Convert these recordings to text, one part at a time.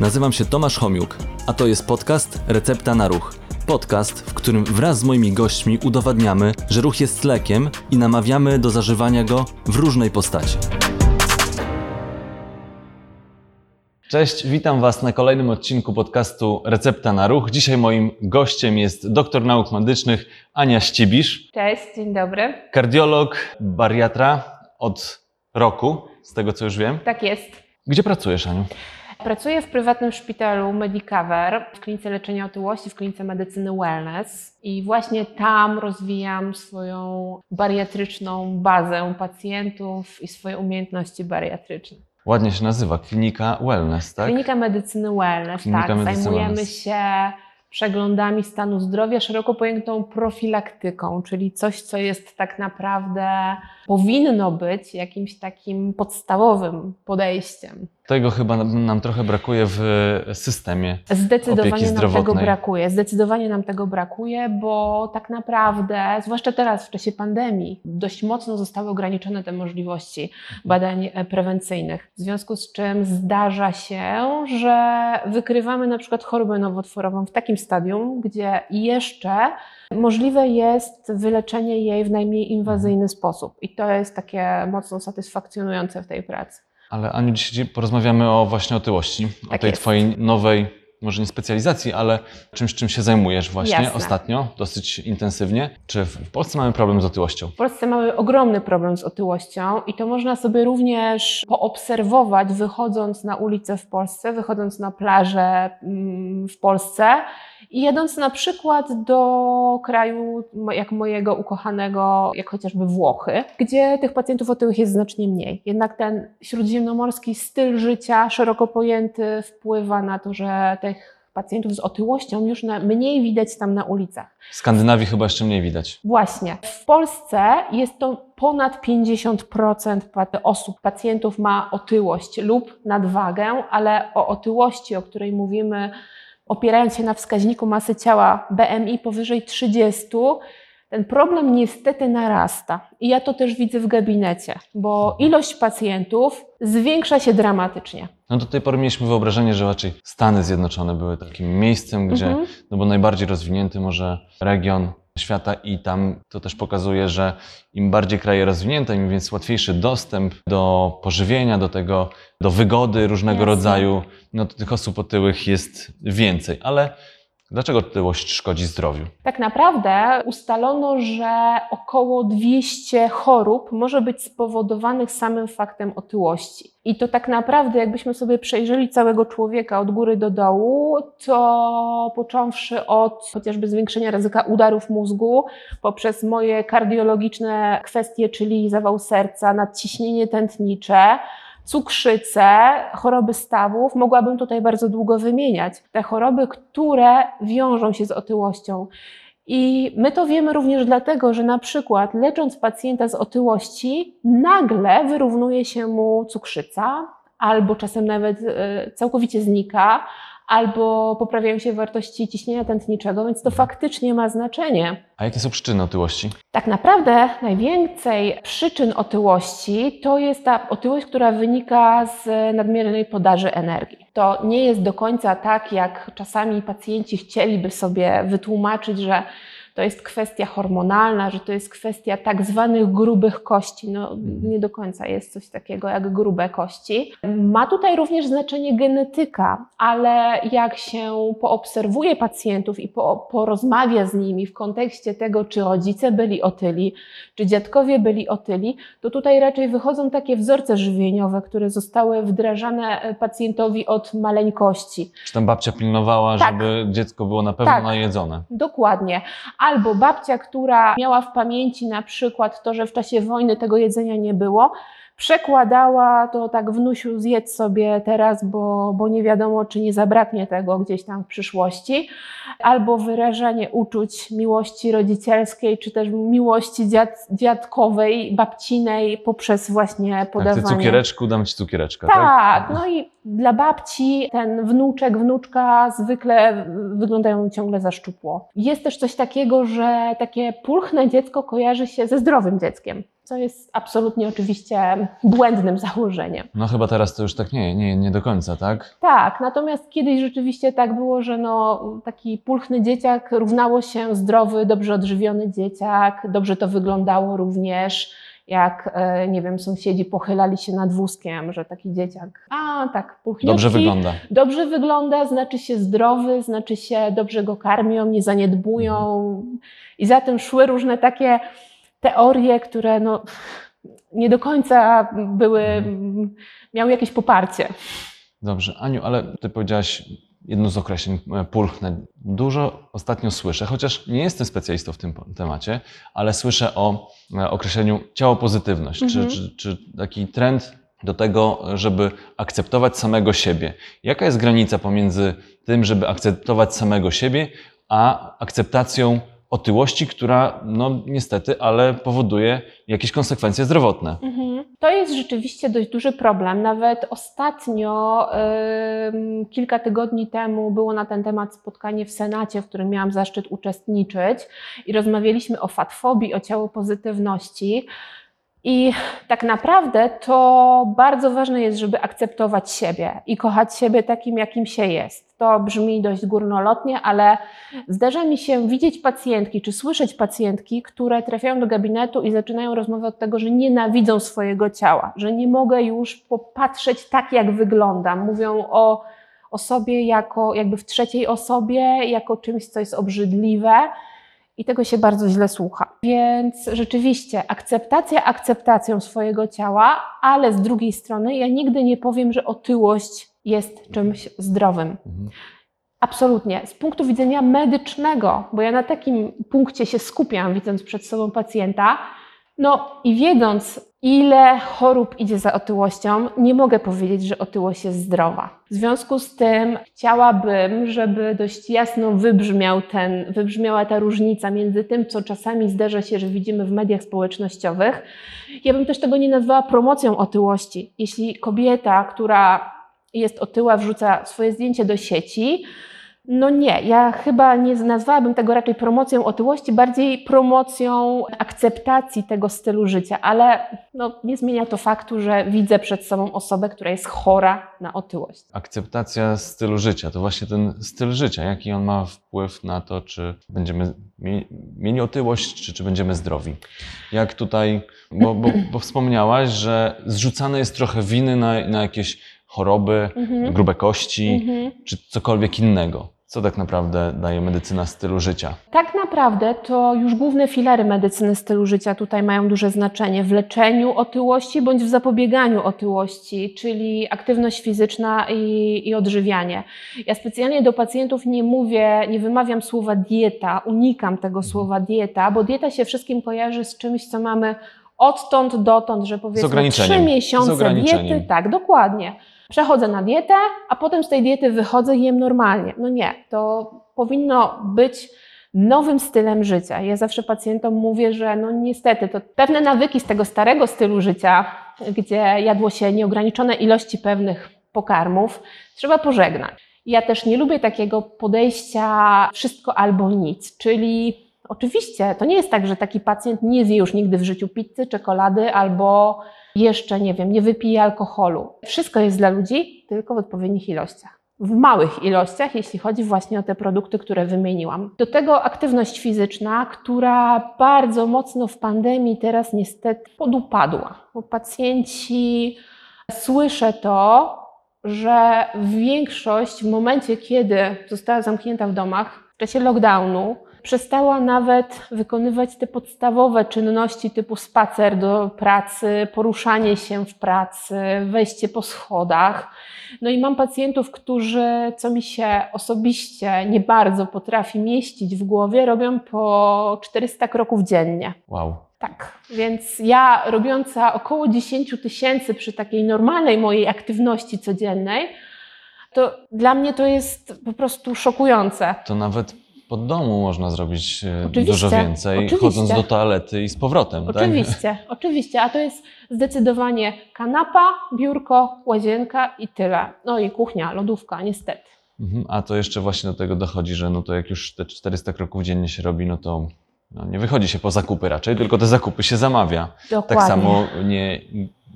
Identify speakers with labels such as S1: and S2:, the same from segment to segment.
S1: Nazywam się Tomasz Homiuk, a to jest podcast Recepta na Ruch. Podcast, w którym wraz z moimi gośćmi udowadniamy, że ruch jest lekiem i namawiamy do zażywania go w różnej postaci. Cześć, witam Was na kolejnym odcinku podcastu Recepta na Ruch. Dzisiaj moim gościem jest doktor nauk medycznych Ania Ścibisz,
S2: Cześć, dzień dobry.
S1: kardiolog, bariatra od roku, z tego co już wiem.
S2: Tak jest.
S1: Gdzie pracujesz, Aniu?
S2: Pracuję w prywatnym szpitalu Medicover w klinice leczenia otyłości, w klinice medycyny wellness i właśnie tam rozwijam swoją bariatryczną bazę pacjentów i swoje umiejętności bariatryczne.
S1: Ładnie się nazywa, klinika wellness, tak?
S2: Klinika medycyny wellness,
S1: Klinika
S2: tak.
S1: medycyny
S2: Zajmujemy
S1: wellness.
S2: się przeglądami stanu zdrowia, szeroko pojętą profilaktyką, czyli coś, co jest tak naprawdę, powinno być jakimś takim podstawowym podejściem.
S1: Tego chyba nam trochę brakuje w systemie.
S2: Zdecydowanie
S1: Opieki
S2: nam tego
S1: zdrowotnej.
S2: brakuje. Zdecydowanie nam tego brakuje, bo tak naprawdę, zwłaszcza teraz w czasie pandemii, dość mocno zostały ograniczone te możliwości badań e, prewencyjnych. W związku z czym zdarza się, że wykrywamy na przykład chorobę nowotworową w takim stadium, gdzie jeszcze możliwe jest wyleczenie jej w najmniej inwazyjny sposób. I to jest takie mocno satysfakcjonujące w tej pracy.
S1: Ale Aniu, dzisiaj porozmawiamy o właśnie otyłości, o
S2: Tak
S1: tej
S2: jest.
S1: twojej nowej, może nie specjalizacji, ale czymś, czym się zajmujesz właśnie
S2: Jasne.
S1: ostatnio, dosyć intensywnie. Czy w w Polsce mamy problem z otyłością?
S2: W Polsce mamy ogromny problem z otyłością i to można sobie również poobserwować, wychodząc na ulicę w Polsce, wychodząc na plażę mm, w Polsce i jedąc na przykład do kraju jak mojego ukochanego, jak chociażby Włochy, gdzie tych pacjentów otyłych jest znacznie mniej. Jednak ten śródziemnomorski styl życia, szeroko pojęty, wpływa na to, że tych pacjentów z otyłością już na, mniej widać tam na ulicach.
S1: W Skandynawii chyba jeszcze mniej widać.
S2: Właśnie. W Polsce jest to ponad 50% pat- osób, pacjentów ma otyłość lub nadwagę, ale o otyłości, o której mówimy, opierając się na wskaźniku masy ciała BMI powyżej 30, ten problem niestety narasta. I ja to też widzę w gabinecie, bo ilość pacjentów zwiększa się dramatycznie.
S1: No do tej pory mieliśmy wyobrażenie, że raczej Stany Zjednoczone były takim miejscem, gdzie,
S2: Mhm.
S1: no bo najbardziej rozwinięty może region świata i tam to też pokazuje, że im bardziej kraje rozwinięte, im więc łatwiejszy dostęp do pożywienia, do tego, do wygody różnego
S2: Jasne.
S1: rodzaju, no to tych osób otyłych jest więcej. Ale dlaczego otyłość szkodzi zdrowiu?
S2: Tak naprawdę ustalono, że około 200 chorób może być spowodowanych samym faktem otyłości. I to tak naprawdę, jakbyśmy sobie przejrzeli całego człowieka od góry do dołu, to począwszy od chociażby zwiększenia ryzyka udarów mózgu, poprzez moje kardiologiczne kwestie, czyli zawał serca, nadciśnienie tętnicze, cukrzycę, choroby stawów, mogłabym tutaj bardzo długo wymieniać. Te choroby, które wiążą się z otyłością. I my to wiemy również dlatego, że na przykład lecząc pacjenta z otyłości, nagle wyrównuje się mu cukrzyca, albo czasem nawet e, całkowicie znika, albo poprawiają się wartości ciśnienia tętniczego, więc to faktycznie ma znaczenie.
S1: A jakie są przyczyny otyłości?
S2: Tak naprawdę najwięcej przyczyn otyłości to jest ta otyłość, która wynika z nadmiernej podaży energii. To nie jest do końca tak, jak czasami pacjenci chcieliby sobie wytłumaczyć, że to jest kwestia hormonalna, że to jest kwestia tak zwanych grubych kości. No, nie do końca jest coś takiego jak grube kości. Ma tutaj również znaczenie genetyka, ale jak się poobserwuje pacjentów i po, porozmawia z nimi w kontekście tego, czy rodzice byli otyli, czy dziadkowie byli otyli, to tutaj raczej wychodzą takie wzorce żywieniowe, które zostały wdrażane e, pacjentowi od maleńkości.
S1: Czy tam babcia pilnowała,
S2: Tak.
S1: żeby dziecko było na pewno
S2: Tak.
S1: najedzone?
S2: Dokładnie. Albo babcia, która miała w pamięci na przykład to, że w czasie wojny tego jedzenia nie było, przekładała to tak wnusiu zjedz sobie teraz, bo, bo nie wiadomo, czy nie zabraknie tego gdzieś tam w przyszłości. Albo wyrażanie uczuć miłości rodzicielskiej, czy też miłości dziad, dziadkowej, babcinej poprzez właśnie
S1: Tak, ty
S2: podawanie.
S1: cukiereczku, dam ci cukiereczka, tak?
S2: Tak, no i dla babci ten wnuczek, wnuczka zwykle wyglądają ciągle za szczupło. Jest też coś takiego, że takie pulchne dziecko kojarzy się ze zdrowym dzieckiem. Co jest absolutnie oczywiście błędnym założeniem.
S1: No chyba teraz to już tak nie, nie, nie do końca, tak?
S2: Tak, natomiast kiedyś rzeczywiście tak było, że no, taki pulchny dzieciak równało się zdrowy, dobrze odżywiony dzieciak. Dobrze to wyglądało również, jak, e, nie wiem, sąsiedzi pochylali się nad wózkiem, że taki dzieciak, a tak, pulchniutki.
S1: Dobrze wygląda.
S2: Dobrze wygląda, znaczy się zdrowy, znaczy się dobrze go karmią, nie zaniedbują. I za tym szły różne takie teorie, które no, nie do końca były, miały jakieś poparcie.
S1: Dobrze, Aniu, ale ty powiedziałaś jedno z określeń, e, pulchne. Dużo ostatnio słyszę, chociaż nie jestem specjalistą w tym temacie, ale słyszę o e, określeniu ciało pozytywność,
S2: Mhm.
S1: czy, czy, czy taki trend do tego, żeby akceptować samego siebie. Jaka jest granica pomiędzy tym, żeby akceptować samego siebie, a akceptacją otyłości, która no niestety, ale powoduje jakieś konsekwencje zdrowotne?
S2: Mhm. To jest rzeczywiście dość duży problem. Nawet ostatnio, ym, kilka tygodni temu, było na ten temat spotkanie w Senacie, w którym miałam zaszczyt uczestniczyć i rozmawialiśmy o fatfobii, o ciało pozytywności. I tak naprawdę to bardzo ważne jest, żeby akceptować siebie i kochać siebie takim, jakim się jest. To brzmi dość górnolotnie, ale zdarza mi się widzieć pacjentki czy słyszeć pacjentki, które trafiają do gabinetu i zaczynają rozmowę od tego, że nienawidzą swojego ciała, że nie mogę już popatrzeć tak, jak wyglądam. Mówią o, o sobie jako jakby w trzeciej osobie, jako czymś, co jest obrzydliwe. I tego się bardzo źle słucha. Więc rzeczywiście akceptacja akceptacją swojego ciała, ale z drugiej strony ja nigdy nie powiem, że otyłość jest czymś zdrowym.
S1: Mhm.
S2: Absolutnie. Z punktu widzenia medycznego, bo ja na takim punkcie się skupiam, widząc przed sobą pacjenta, no i wiedząc, ile chorób idzie za otyłością, nie mogę powiedzieć, że otyłość jest zdrowa. W związku z tym chciałabym, żeby dość jasno wybrzmiał ten, wybrzmiała ta różnica między tym, co czasami zdarza się, że widzimy w mediach społecznościowych. Ja bym też tego nie nazwała promocją otyłości. Jeśli kobieta, która jest otyła, wrzuca swoje zdjęcie do sieci, no nie, ja chyba nie nazwałabym tego raczej promocją otyłości, bardziej promocją akceptacji tego stylu życia, ale no, nie zmienia to faktu, że widzę przed sobą osobę, która jest chora na otyłość.
S1: Akceptacja stylu życia, to właśnie ten styl życia, jaki on ma wpływ na to, czy będziemy mie- mieli otyłość, czy, czy będziemy zdrowi. Jak tutaj, bo, bo, bo wspomniałaś, że zrzucane jest trochę winy na, na jakieś choroby,
S2: Mhm.
S1: grube kości,
S2: Mhm.
S1: czy cokolwiek innego. Co tak naprawdę daje medycyna stylu życia?
S2: Tak naprawdę to już główne filary medycyny stylu życia tutaj mają duże znaczenie w leczeniu otyłości bądź w zapobieganiu otyłości, czyli aktywność fizyczna i, i odżywianie. Ja specjalnie do pacjentów nie mówię, nie wymawiam słowa dieta, unikam tego słowa dieta, bo dieta się wszystkim kojarzy z czymś, co mamy odtąd dotąd, że powiedzmy trzy miesiące diety, tak, dokładnie. Przechodzę na dietę, a potem z tej diety wychodzę i jem normalnie. No nie, to powinno być nowym stylem życia. Ja zawsze pacjentom mówię, że no niestety to pewne nawyki z tego starego stylu życia, gdzie jadło się nieograniczone ilości pewnych pokarmów, trzeba pożegnać. Ja też nie lubię takiego podejścia wszystko albo nic, czyli oczywiście to nie jest tak, że taki pacjent nie zje już nigdy w życiu pizzy, czekolady albo jeszcze, nie wiem, nie wypije alkoholu. Wszystko jest dla ludzi, tylko w odpowiednich ilościach. W małych ilościach, jeśli chodzi właśnie o te produkty, które wymieniłam. Do tego aktywność fizyczna, która bardzo mocno w pandemii teraz niestety podupadła. Bo pacjenci, słyszę to, że większość w momencie, kiedy została zamknięta w domach, w czasie lockdownu, przestała nawet wykonywać te podstawowe czynności typu spacer do pracy, poruszanie się w pracy, wejście po schodach. No i mam pacjentów, którzy, co mi się osobiście nie bardzo potrafi mieścić w głowie, robią po 400 kroków dziennie.
S1: Wow.
S2: Tak, więc ja robiąca około 10 tysięcy przy takiej normalnej mojej aktywności codziennej, to dla mnie to jest po prostu szokujące.
S1: To nawet pod domu można zrobić e,
S2: Oczywiście,
S1: dużo więcej,
S2: oczywiście.
S1: chodząc do toalety i z powrotem. Tak?
S2: Oczywiście, oczywiście, a to jest zdecydowanie kanapa, biurko, łazienka i tyle. No i kuchnia, lodówka, niestety.
S1: Mhm, A to jeszcze właśnie do tego dochodzi, że no to jak już te 400 kroków dziennie się robi, no to no, nie wychodzi się po zakupy raczej, tylko te zakupy się zamawia.
S2: Dokładnie.
S1: Tak samo nie,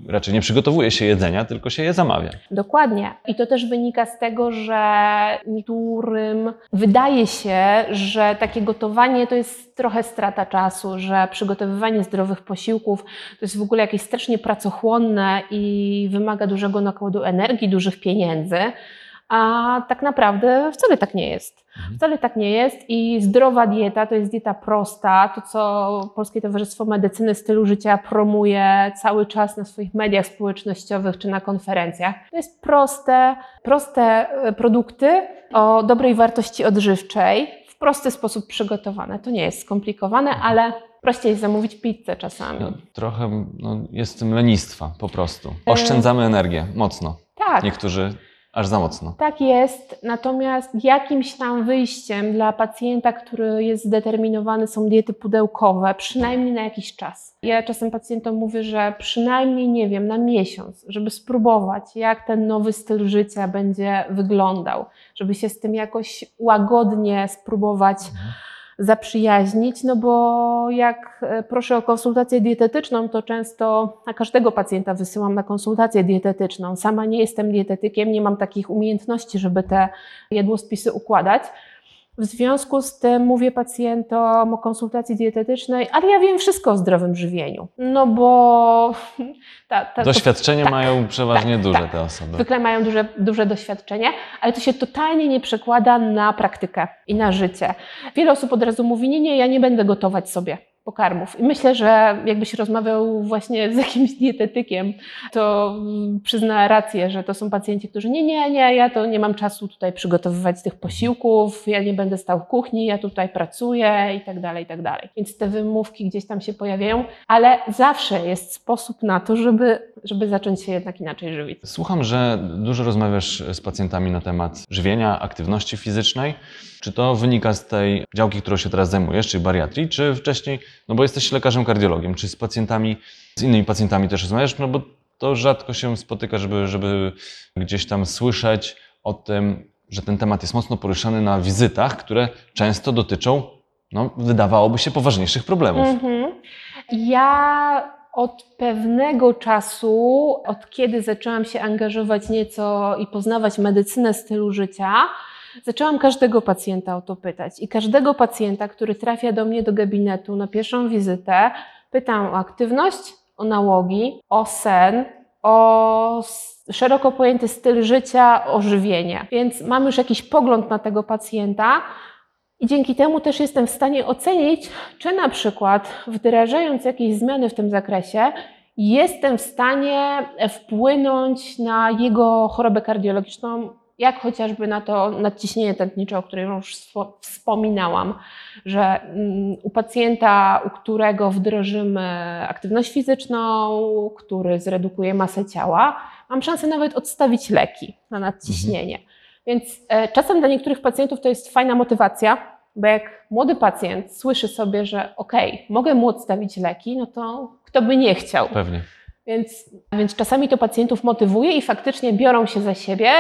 S1: raczej nie przygotowuje się jedzenia, tylko się je zamawia.
S2: Dokładnie. I to też wynika z tego, że niektórym wydaje się, że takie gotowanie to jest trochę strata czasu, że przygotowywanie zdrowych posiłków to jest w ogóle jakieś strasznie pracochłonne i wymaga dużego nakładu energii, dużych pieniędzy. A tak naprawdę wcale tak nie jest.
S1: Mhm.
S2: Wcale tak nie jest i zdrowa dieta to jest dieta prosta, to co Polskie Towarzystwo Medycyny Stylu Życia promuje cały czas na swoich mediach społecznościowych czy na konferencjach. To jest proste, proste e, produkty o dobrej wartości odżywczej, w prosty sposób przygotowane. To nie jest skomplikowane, ale prościej jest zamówić pizzę czasami.
S1: No, trochę no, jest w tym lenistwa po prostu. Oszczędzamy energię mocno.
S2: tak.
S1: Niektórzy aż za mocno.
S2: Tak jest, natomiast jakimś tam wyjściem dla pacjenta, który jest zdeterminowany, są diety pudełkowe, przynajmniej na jakiś czas. Ja czasem pacjentom mówię, że przynajmniej, nie wiem, na miesiąc, żeby spróbować, jak ten nowy styl życia będzie wyglądał, żeby się z tym jakoś łagodnie spróbować zaprzyjaźnić, no bo jak e, proszę o konsultację dietetyczną, to często na każdego pacjenta wysyłam na konsultację dietetyczną. Sama nie jestem dietetykiem, nie mam takich umiejętności, żeby te jadłospisy układać. W związku z tym mówię pacjentom o konsultacji dietetycznej, ale ja wiem wszystko o zdrowym żywieniu. No bo ta, ta, to-
S1: Doświadczenie
S2: tak,
S1: mają przeważnie
S2: tak,
S1: duże
S2: tak.
S1: te osoby.
S2: Zwykle mają duże, duże doświadczenie, ale to się totalnie nie przekłada na praktykę i na życie. Wiele osób od razu mówi: Nie, nie, ja nie będę gotować sobie pokarmów. I myślę, że jakbyś rozmawiał właśnie z jakimś dietetykiem, to mm, przyzna rację, że to są pacjenci, którzy nie, nie, nie, ja to nie mam czasu tutaj przygotowywać tych posiłków, ja nie będę stał w kuchni, ja tutaj pracuję i tak dalej, i tak dalej. Więc te wymówki gdzieś tam się pojawiają, ale zawsze jest sposób na to, żeby, żeby zacząć się jednak inaczej żywić.
S1: Słucham, że dużo rozmawiasz z pacjentami na temat żywienia, aktywności fizycznej. Czy to wynika z tej działki, którą się teraz zajmujesz, czyli bariatrii, czy wcześniej, no bo jesteś lekarzem kardiologiem, czy z pacjentami, z innymi pacjentami też rozmawiasz, no bo to rzadko się spotyka, żeby, żeby gdzieś tam słyszeć o tym, że ten temat jest mocno poruszany na wizytach, które często dotyczą, no wydawałoby się, poważniejszych problemów.
S2: Mhm. Ja od pewnego czasu, od kiedy zaczęłam się angażować nieco i poznawać medycynę stylu życia, zaczęłam każdego pacjenta o to pytać. I każdego pacjenta, który trafia do mnie do gabinetu na pierwszą wizytę, pytam o aktywność, o nałogi, o sen, o szeroko pojęty styl życia, o żywienie. Więc mam już jakiś pogląd na tego pacjenta. I dzięki temu też jestem w stanie ocenić, czy na przykład wdrażając jakieś zmiany w tym zakresie, jestem w stanie wpłynąć na jego chorobę kardiologiczną, jak chociażby na to nadciśnienie tętnicze, o którym już wspominałam, że mm, u pacjenta, u którego wdrożymy aktywność fizyczną, który zredukuje masę ciała, mam szansę nawet odstawić leki na nadciśnienie. Więc e, czasem dla niektórych pacjentów to jest fajna motywacja, bo jak młody pacjent słyszy sobie, że okej, mogę mu odstawić leki, no to kto by nie chciał.
S1: Pewnie.
S2: Więc, więc czasami to pacjentów motywuje i faktycznie biorą się za siebie.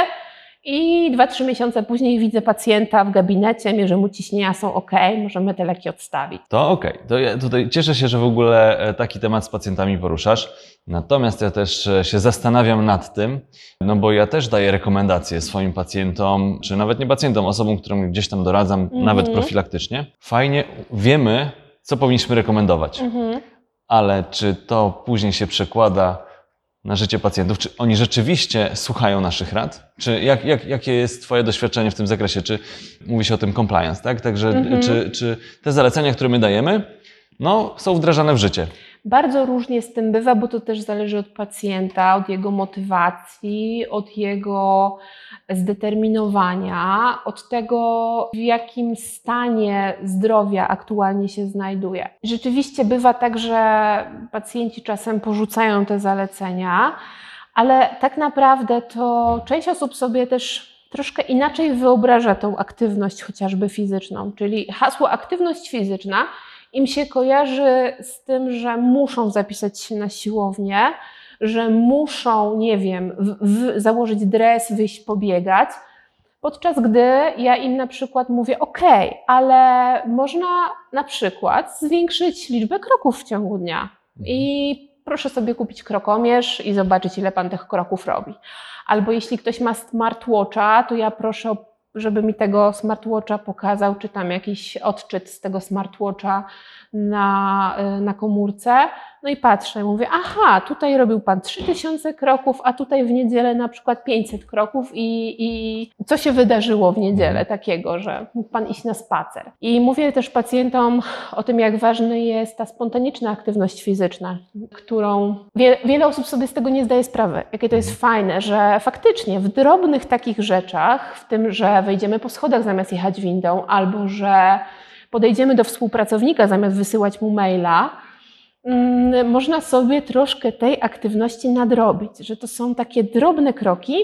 S2: I 2-3 miesiące później widzę pacjenta w gabinecie, mierzę mu ciśnienia są ok, możemy te leki odstawić.
S1: To okej. To ja tutaj cieszę się, że w ogóle e, taki temat z pacjentami poruszasz. Natomiast ja też e, się zastanawiam nad tym, no bo ja też daję rekomendacje swoim pacjentom, czy nawet nie pacjentom, osobom, którym gdzieś tam doradzam,
S2: Mhm.
S1: nawet profilaktycznie. Fajnie wiemy, co powinniśmy rekomendować,
S2: Mhm.
S1: ale czy to później się przekłada na życie pacjentów? Czy oni rzeczywiście słuchają naszych rad? Czy jak, jak, jakie jest Twoje doświadczenie w tym zakresie? Czy mówi się o tym compliance, tak? Także
S2: Mhm.
S1: czy, czy te zalecenia, które my dajemy, no, są wdrażane w życie?
S2: Bardzo różnie z tym bywa, bo to też zależy od pacjenta, od jego motywacji, od jego zdeterminowania, od tego, w jakim stanie zdrowia aktualnie się znajduje. Rzeczywiście bywa tak, że pacjenci czasem porzucają te zalecenia, ale tak naprawdę to część osób sobie też troszkę inaczej wyobraża tą aktywność chociażby fizyczną, czyli hasło aktywność fizyczna im się kojarzy z tym, że muszą zapisać się na siłownię, że muszą, nie wiem, w, w, założyć dres, wyjść pobiegać. Podczas gdy ja im na przykład mówię, OK, ale można na przykład zwiększyć liczbę kroków w ciągu dnia. I proszę sobie kupić krokomierz i zobaczyć, ile pan tych kroków robi. Albo jeśli ktoś ma smartwatcha, to ja proszę, żeby mi tego smartwatcha pokazał, czy tam jakiś odczyt z tego smartwatcha na, y, na komórce. No i patrzę, mówię, aha, tutaj robił pan 3000 kroków, a tutaj w niedzielę na przykład 500 kroków i, i co się wydarzyło w niedzielę takiego, że mógł pan iść na spacer. I mówię też pacjentom o tym, jak ważna jest ta spontaniczna aktywność fizyczna, którą wie, wiele osób sobie z tego nie zdaje sprawy, jakie to jest fajne, że faktycznie w drobnych takich rzeczach, w tym, że wejdziemy po schodach zamiast jechać windą, albo że podejdziemy do współpracownika zamiast wysyłać mu maila, mm, można sobie troszkę tej aktywności nadrobić, że to są takie drobne kroki,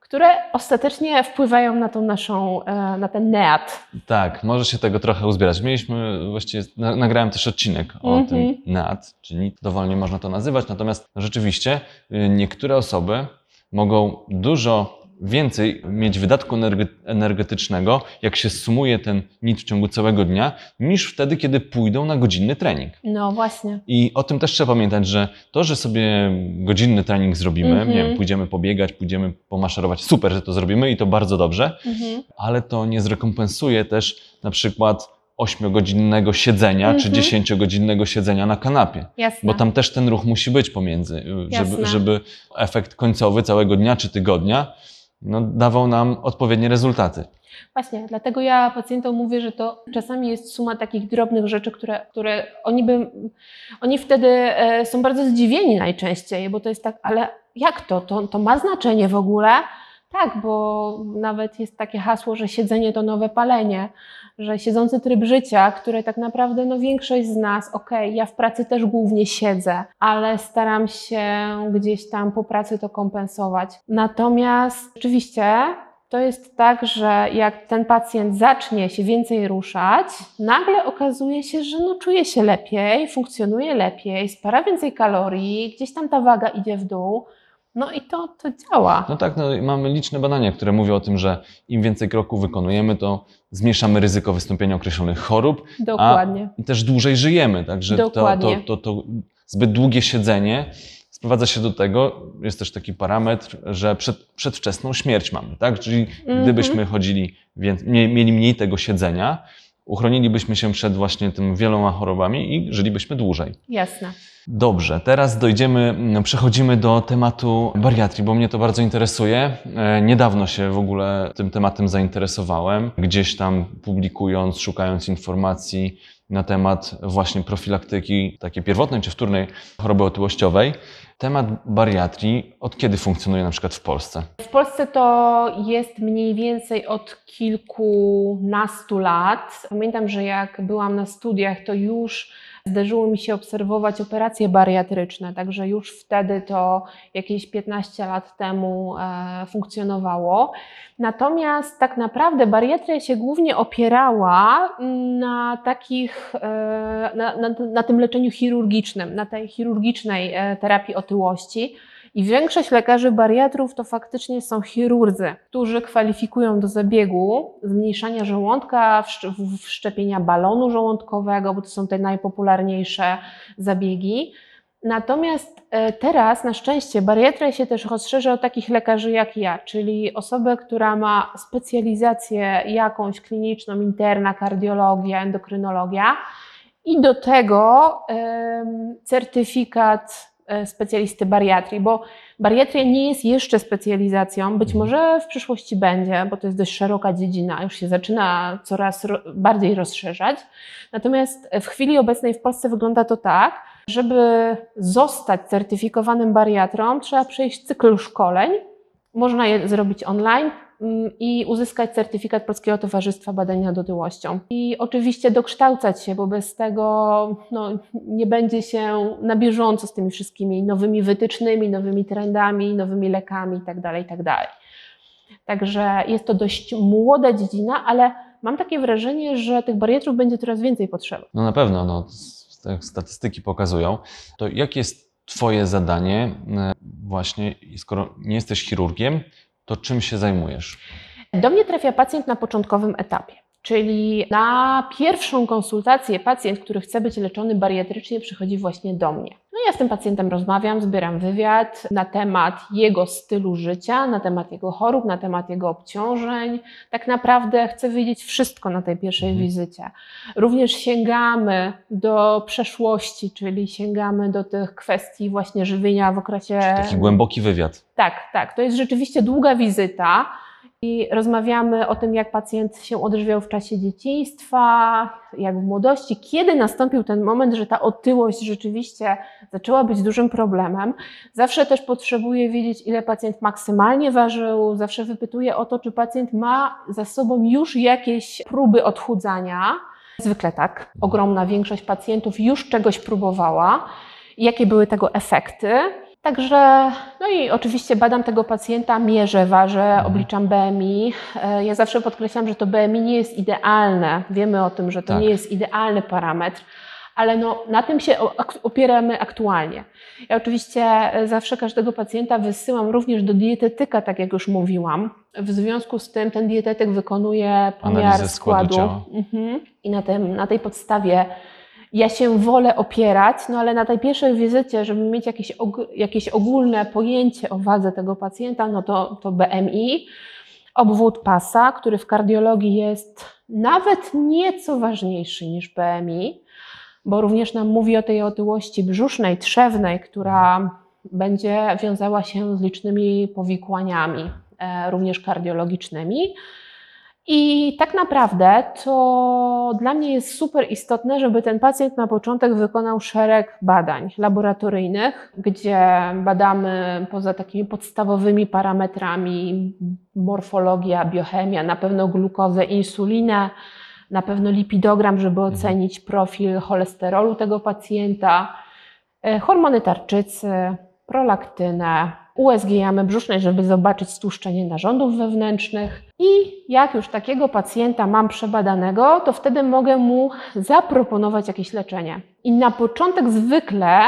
S2: które ostatecznie wpływają na tą naszą, e, na ten neat.
S1: Tak, może się tego trochę uzbierać. Mieliśmy, właściwie na, nagrałem też odcinek o
S2: Mhm.
S1: tym NAT, czyli dowolnie można to nazywać, natomiast rzeczywiście y, niektóre osoby mogą dużo więcej mieć wydatku energe- energetycznego, jak się sumuje ten NIT w ciągu całego dnia, niż wtedy, kiedy pójdą na godzinny trening.
S2: No właśnie.
S1: I o tym też trzeba pamiętać, że to, że sobie godzinny trening zrobimy,
S2: Mhm.
S1: nie wiem, pójdziemy pobiegać, pójdziemy pomaszerować, super, że to zrobimy i to bardzo dobrze,
S2: Mhm.
S1: ale to nie zrekompensuje też na przykład 8-godzinnego siedzenia czy
S2: Mhm.
S1: 10-godzinnego siedzenia na kanapie.
S2: Jasne.
S1: Bo tam też ten ruch musi być pomiędzy, żeby, żeby efekt końcowy całego dnia czy tygodnia no, dawał nam odpowiednie rezultaty.
S2: Właśnie, dlatego ja pacjentom mówię, że to czasami jest suma takich drobnych rzeczy, które, które oni by, oni wtedy e, są bardzo zdziwieni najczęściej, bo to jest tak, ale jak to? To, to ma znaczenie w ogóle? Tak, bo nawet jest takie hasło, że siedzenie to nowe palenie, że siedzący tryb życia, które tak naprawdę no większość z nas, okej, ja w pracy też głównie siedzę, ale staram się gdzieś tam po pracy to kompensować. Natomiast oczywiście to jest tak, że jak ten pacjent zacznie się więcej ruszać, nagle okazuje się, że no czuje się lepiej, funkcjonuje lepiej, spara więcej kalorii, gdzieś tam ta waga idzie w dół. No i to, to działa.
S1: No tak, no, mamy liczne badania, które mówią o tym, że im więcej kroków wykonujemy, to zmniejszamy ryzyko wystąpienia określonych chorób,
S2: Dokładnie.
S1: i też dłużej żyjemy. Także to, to, to, to zbyt długie siedzenie sprowadza się do tego, jest też taki parametr, że przed, przedwczesną śmierć mamy, tak? Czyli
S2: Mhm.
S1: gdybyśmy chodzili, więc, mie- mieli mniej tego siedzenia, uchronilibyśmy się przed właśnie tym wieloma chorobami i żylibyśmy dłużej.
S2: Jasne.
S1: Dobrze, teraz dojdziemy, no, przechodzimy do tematu bariatrii, bo mnie to bardzo interesuje. E, Niedawno się w ogóle tym tematem zainteresowałem, gdzieś tam publikując, szukając informacji na temat właśnie profilaktyki takiej pierwotnej czy wtórnej choroby otyłościowej. Temat bariatrii od kiedy funkcjonuje na przykład w Polsce?
S2: W Polsce to jest mniej więcej od kilkunastu lat. Pamiętam, że jak byłam na studiach, to już zdarzyło mi się obserwować operacje bariatryczne, także już wtedy to jakieś 15 lat temu e, funkcjonowało. Natomiast tak naprawdę bariatria się głównie opierała na takich, e, na, na, na tym leczeniu chirurgicznym, na tej chirurgicznej e, terapii otyłości. I większość lekarzy bariatrów to faktycznie są chirurdzy, którzy kwalifikują do zabiegu zmniejszania żołądka, wszczepienia balonu żołądkowego, bo to są te najpopularniejsze zabiegi. Natomiast e, teraz na szczęście bariatria się też rozszerza o takich lekarzy jak ja, czyli osobę, która ma specjalizację jakąś kliniczną, interna, kardiologia, endokrynologia i do tego certyfikat specjalisty bariatrii, bo bariatria nie jest jeszcze specjalizacją, być może w przyszłości będzie, bo to jest dość szeroka dziedzina, już się zaczyna coraz bardziej rozszerzać. Natomiast w chwili obecnej w Polsce wygląda to tak, żeby zostać certyfikowanym bariatrą, trzeba przejść cykl szkoleń. Można je zrobić online i uzyskać certyfikat Polskiego Towarzystwa Badań nad Otyłością. I oczywiście dokształcać się, bo bez tego no, nie będzie się na bieżąco z tymi wszystkimi nowymi wytycznymi, nowymi trendami, nowymi lekami itd. itd. Także jest to dość młoda dziedzina, ale mam takie wrażenie, że tych bariatrów będzie coraz więcej potrzeba.
S1: No na pewno, no, tak statystyki pokazują. To jakie jest Twoje zadanie e, właśnie, skoro nie jesteś chirurgiem, to czym się zajmujesz?
S2: Do mnie trafia pacjent na początkowym etapie. Czyli na pierwszą konsultację pacjent, który chce być leczony bariatrycznie, przychodzi właśnie do mnie. No ja z tym pacjentem rozmawiam, zbieram wywiad na temat jego stylu życia, na temat jego chorób, na temat jego obciążeń. Tak naprawdę chcę wiedzieć wszystko na tej pierwszej
S1: Mhm.
S2: wizycie. Również sięgamy do przeszłości, czyli sięgamy do tych kwestii właśnie żywienia w okresie.
S1: Taki głęboki wywiad.
S2: Tak, tak. To jest rzeczywiście długa wizyta i rozmawiamy o tym, jak pacjent się odżywiał w czasie dzieciństwa, jak w młodości, kiedy nastąpił ten moment, że ta otyłość rzeczywiście zaczęła być dużym problemem. Zawsze też potrzebuję wiedzieć, ile pacjent maksymalnie ważył, zawsze wypytuję o to, czy pacjent ma za sobą już jakieś próby odchudzania. Zwykle tak. Ogromna większość pacjentów już czegoś próbowała. Jakie były tego efekty? Także, no i oczywiście badam tego pacjenta, mierzę, ważę, obliczam BMI. E, Ja zawsze podkreślam, że to BMI nie jest idealne. Wiemy o tym, że to
S1: Tak.
S2: nie jest idealny parametr, ale no, na tym się opieramy aktualnie. Ja oczywiście e, zawsze każdego pacjenta wysyłam również do dietetyka, tak jak już mówiłam. W związku z tym ten dietetyk wykonuje pomiar
S1: składu
S2: składu. Mhm. I na, tym, na tej podstawie ja się wolę opierać, no ale na tej pierwszej wizycie, żeby mieć jakieś, jakieś ogólne pojęcie o wadze tego pacjenta, no to, to BMI, obwód pasa, który w kardiologii jest nawet nieco ważniejszy niż BMI, bo również nam mówi o tej otyłości brzusznej, trzewnej, która będzie wiązała się z licznymi powikłaniami, e, również kardiologicznymi. I tak naprawdę to dla mnie jest super istotne, żeby ten pacjent na początek wykonał szereg badań laboratoryjnych, gdzie badamy poza takimi podstawowymi parametrami morfologia, biochemia, na pewno glukozę, insulinę, na pewno lipidogram, żeby ocenić profil cholesterolu tego pacjenta, e, hormony tarczycy, prolaktynę, USG jamy brzusznej, żeby zobaczyć stłuszczenie narządów wewnętrznych. I jak już takiego pacjenta mam przebadanego, to wtedy mogę mu zaproponować jakieś leczenie. I na początek zwykle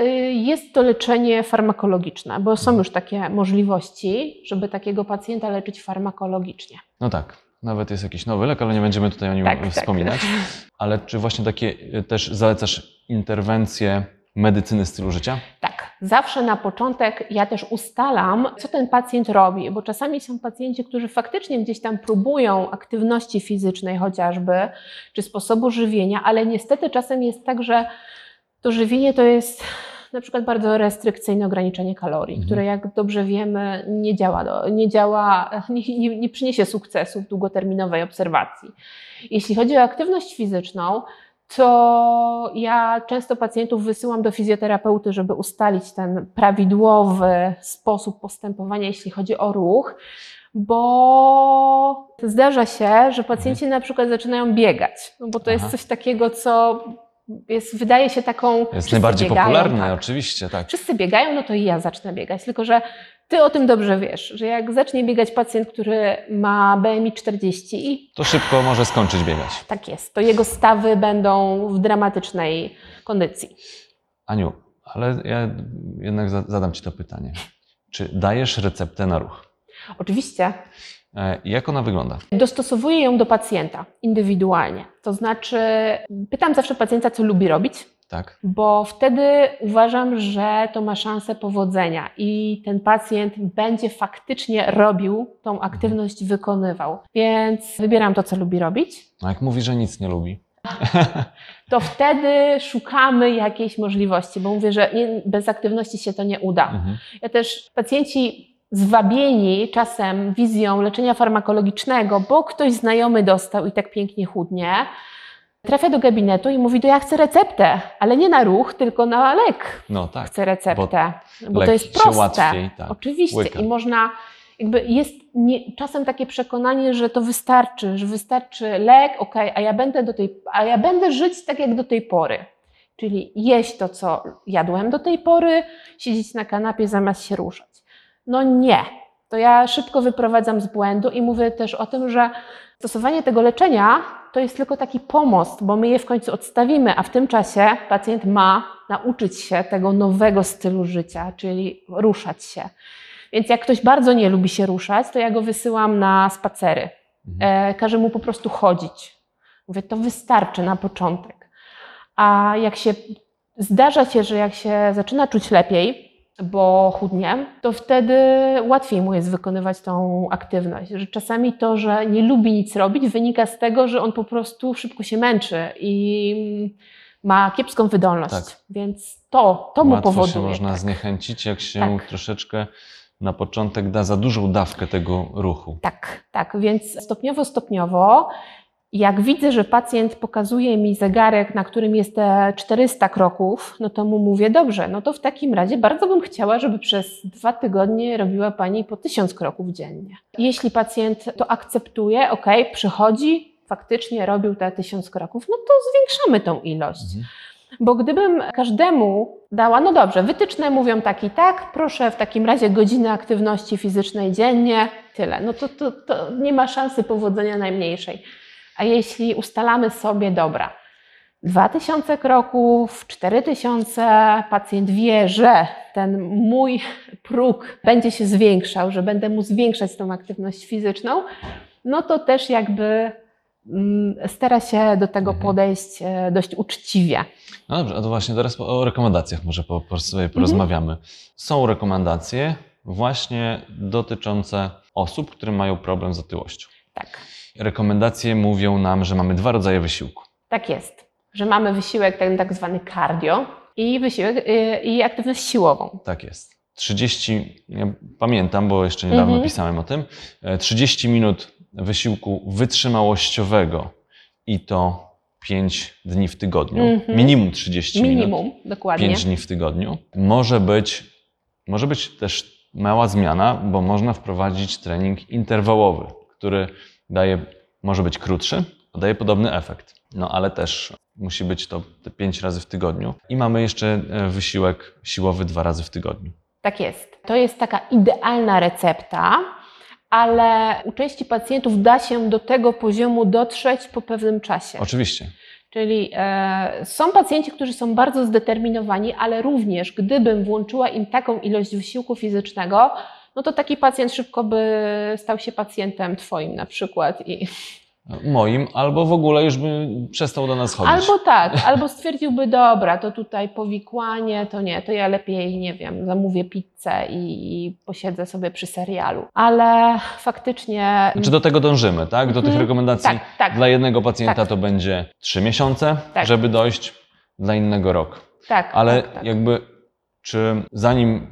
S2: y, jest to leczenie farmakologiczne, bo są już takie możliwości, żeby takiego pacjenta leczyć farmakologicznie.
S1: No tak. Nawet jest jakiś nowy lek, ale nie będziemy tutaj o nim
S2: Tak, tak.
S1: wspominać. Ale czy właśnie takie y, też zalecasz interwencje medycyny stylu życia?
S2: Tak, zawsze na początek ja też ustalam, co ten pacjent robi, bo czasami są pacjenci, którzy faktycznie gdzieś tam próbują aktywności fizycznej chociażby, czy sposobu żywienia, ale niestety czasem jest tak, że to żywienie to jest na przykład bardzo restrykcyjne ograniczenie kalorii,
S1: Mhm.
S2: które jak dobrze wiemy nie działa, do, nie, działa nie, nie, nie przyniesie sukcesu w długoterminowej obserwacji. Jeśli chodzi o aktywność fizyczną, to ja często pacjentów wysyłam do fizjoterapeuty, żeby ustalić ten prawidłowy sposób postępowania, jeśli chodzi o ruch, bo zdarza się, że pacjenci na przykład zaczynają biegać, no bo to jest
S1: Aha.
S2: coś takiego, co jest, wydaje się taką.
S1: Jest najbardziej
S2: biegają,
S1: popularne,
S2: tak.
S1: oczywiście, tak.
S2: Wszyscy biegają, no to i ja zacznę biegać. Tylko, że ty o tym dobrze wiesz, że jak zacznie biegać pacjent, który ma BMI 40,
S1: To szybko może skończyć biegać.
S2: tak jest, to jego stawy będą w dramatycznej kondycji.
S1: Aniu, ale ja jednak za- zadam Ci to pytanie. Czy dajesz receptę na ruch?
S2: Oczywiście
S1: E, Jak ona wygląda?
S2: dostosowuję ją do pacjenta indywidualnie. To znaczy, pytam zawsze pacjenta, co lubi robić,
S1: Tak?
S2: bo wtedy uważam, że to ma szansę powodzenia i ten pacjent będzie faktycznie robił tą aktywność, wykonywał. Więc wybieram to, co lubi robić.
S1: A jak mówi, że nic nie lubi?
S2: to wtedy szukamy jakiejś możliwości, bo mówię, że nie, bez aktywności się to nie uda.
S1: Mhm.
S2: Ja też pacjenci zwabieni czasem wizją leczenia farmakologicznego, bo ktoś znajomy dostał i tak pięknie chudnie, trafia do gabinetu i mówi, to ja chcę receptę, ale nie na ruch, tylko na lek
S1: No tak.
S2: chcę receptę, bo,
S1: lek
S2: to jest proste.
S1: łatwiej, tak,
S2: Oczywiście
S1: łyka.
S2: i można, jakby jest nie, czasem takie przekonanie, że to wystarczy, że wystarczy lek, ok, a ja będę do tej, a ja będę żyć tak jak do tej pory. Czyli jeść to, co jadłem do tej pory, siedzieć na kanapie zamiast się ruszać. No nie. To ja szybko wyprowadzam z błędu i mówię też o tym, że stosowanie tego leczenia to jest tylko taki pomost, bo my je w końcu odstawimy, a w tym czasie pacjent ma nauczyć się tego nowego stylu życia, czyli ruszać się. Więc jak ktoś bardzo nie lubi się ruszać, to ja go wysyłam na spacery.
S1: Mhm.
S2: E, każę mu po prostu chodzić. Mówię, to wystarczy na początek. A jak się zdarza się, że jak się zaczyna czuć lepiej, bo chudnie, to wtedy łatwiej mu jest wykonywać tą aktywność. Że czasami to, że nie lubi nic robić, wynika z tego, że on po prostu szybko się męczy i ma kiepską wydolność.
S1: Tak.
S2: Więc to, to mu powoduje.
S1: się można
S2: tak.
S1: zniechęcić, jak się
S2: Tak.
S1: troszeczkę na początek da za dużą dawkę tego ruchu.
S2: Tak, tak, więc stopniowo, stopniowo, jak widzę, że pacjent pokazuje mi zegarek, na którym jest te 400 kroków, no to mu mówię, dobrze, no to w takim razie bardzo bym chciała, żeby przez dwa tygodnie robiła Pani po 1000 kroków dziennie. Jeśli pacjent to akceptuje, ok, przychodzi, faktycznie robił te 1000 kroków, no to zwiększamy tą ilość.
S1: Mhm.
S2: Bo gdybym każdemu dała, no dobrze, wytyczne mówią tak i tak, proszę w takim razie godziny aktywności fizycznej dziennie, tyle. No to, to, to nie ma szansy powodzenia najmniejszej. A jeśli ustalamy sobie, dobra, 2000 kroków, 4000, pacjent wie, że ten mój próg będzie się zwiększał, że będę mu zwiększać tą aktywność fizyczną, no to też jakby mm, stara się do tego
S1: Mhm.
S2: podejść e, dość uczciwie.
S1: No dobrze, a to właśnie teraz o rekomendacjach może po, po sobie porozmawiamy. Są rekomendacje właśnie dotyczące osób, które mają problem z otyłością.
S2: Tak,
S1: Rekomendacje mówią nam, że mamy dwa rodzaje wysiłku.
S2: tak jest. Że mamy wysiłek ten tak zwany cardio i wysiłek y, i aktywność siłową.
S1: Tak jest. 30, ja pamiętam, bo jeszcze niedawno
S2: Mhm.
S1: pisałem o tym, e, 30 minut wysiłku wytrzymałościowego i to 5 dni w tygodniu.
S2: Mhm.
S1: Minimum 30 minut.
S2: Minimum, dokładnie.
S1: 5 dni w tygodniu. Może być, może być też mała zmiana, bo można wprowadzić trening interwałowy, który daje, może być krótszy, a daje podobny efekt. No ale też musi być to te 5 razy w tygodniu. I mamy jeszcze e, wysiłek siłowy dwa razy w tygodniu.
S2: Tak jest. To jest taka idealna recepta, ale u części pacjentów da się do tego poziomu dotrzeć po pewnym czasie.
S1: Oczywiście.
S2: Czyli e, są pacjenci, którzy są bardzo zdeterminowani, ale również gdybym włączyła im taką ilość wysiłku fizycznego, no to taki pacjent szybko by stał się pacjentem Twoim na przykład. I,
S1: Moim, albo w ogóle już by przestał do nas chodzić.
S2: albo tak, albo stwierdziłby, dobra, to tutaj powikłanie, to nie, to ja lepiej, nie wiem, zamówię pizzę i, i posiedzę sobie przy serialu. Ale faktycznie...
S1: Znaczy do tego dążymy, tak? Do tych
S2: Mhm.
S1: rekomendacji.
S2: tak, tak,
S1: Dla jednego pacjenta
S2: Tak.
S1: to będzie 3 miesiące,
S2: Tak.
S1: żeby dojść, dla innego rok.
S2: tak.
S1: Ale
S2: tak, tak.
S1: jakby, czy zanim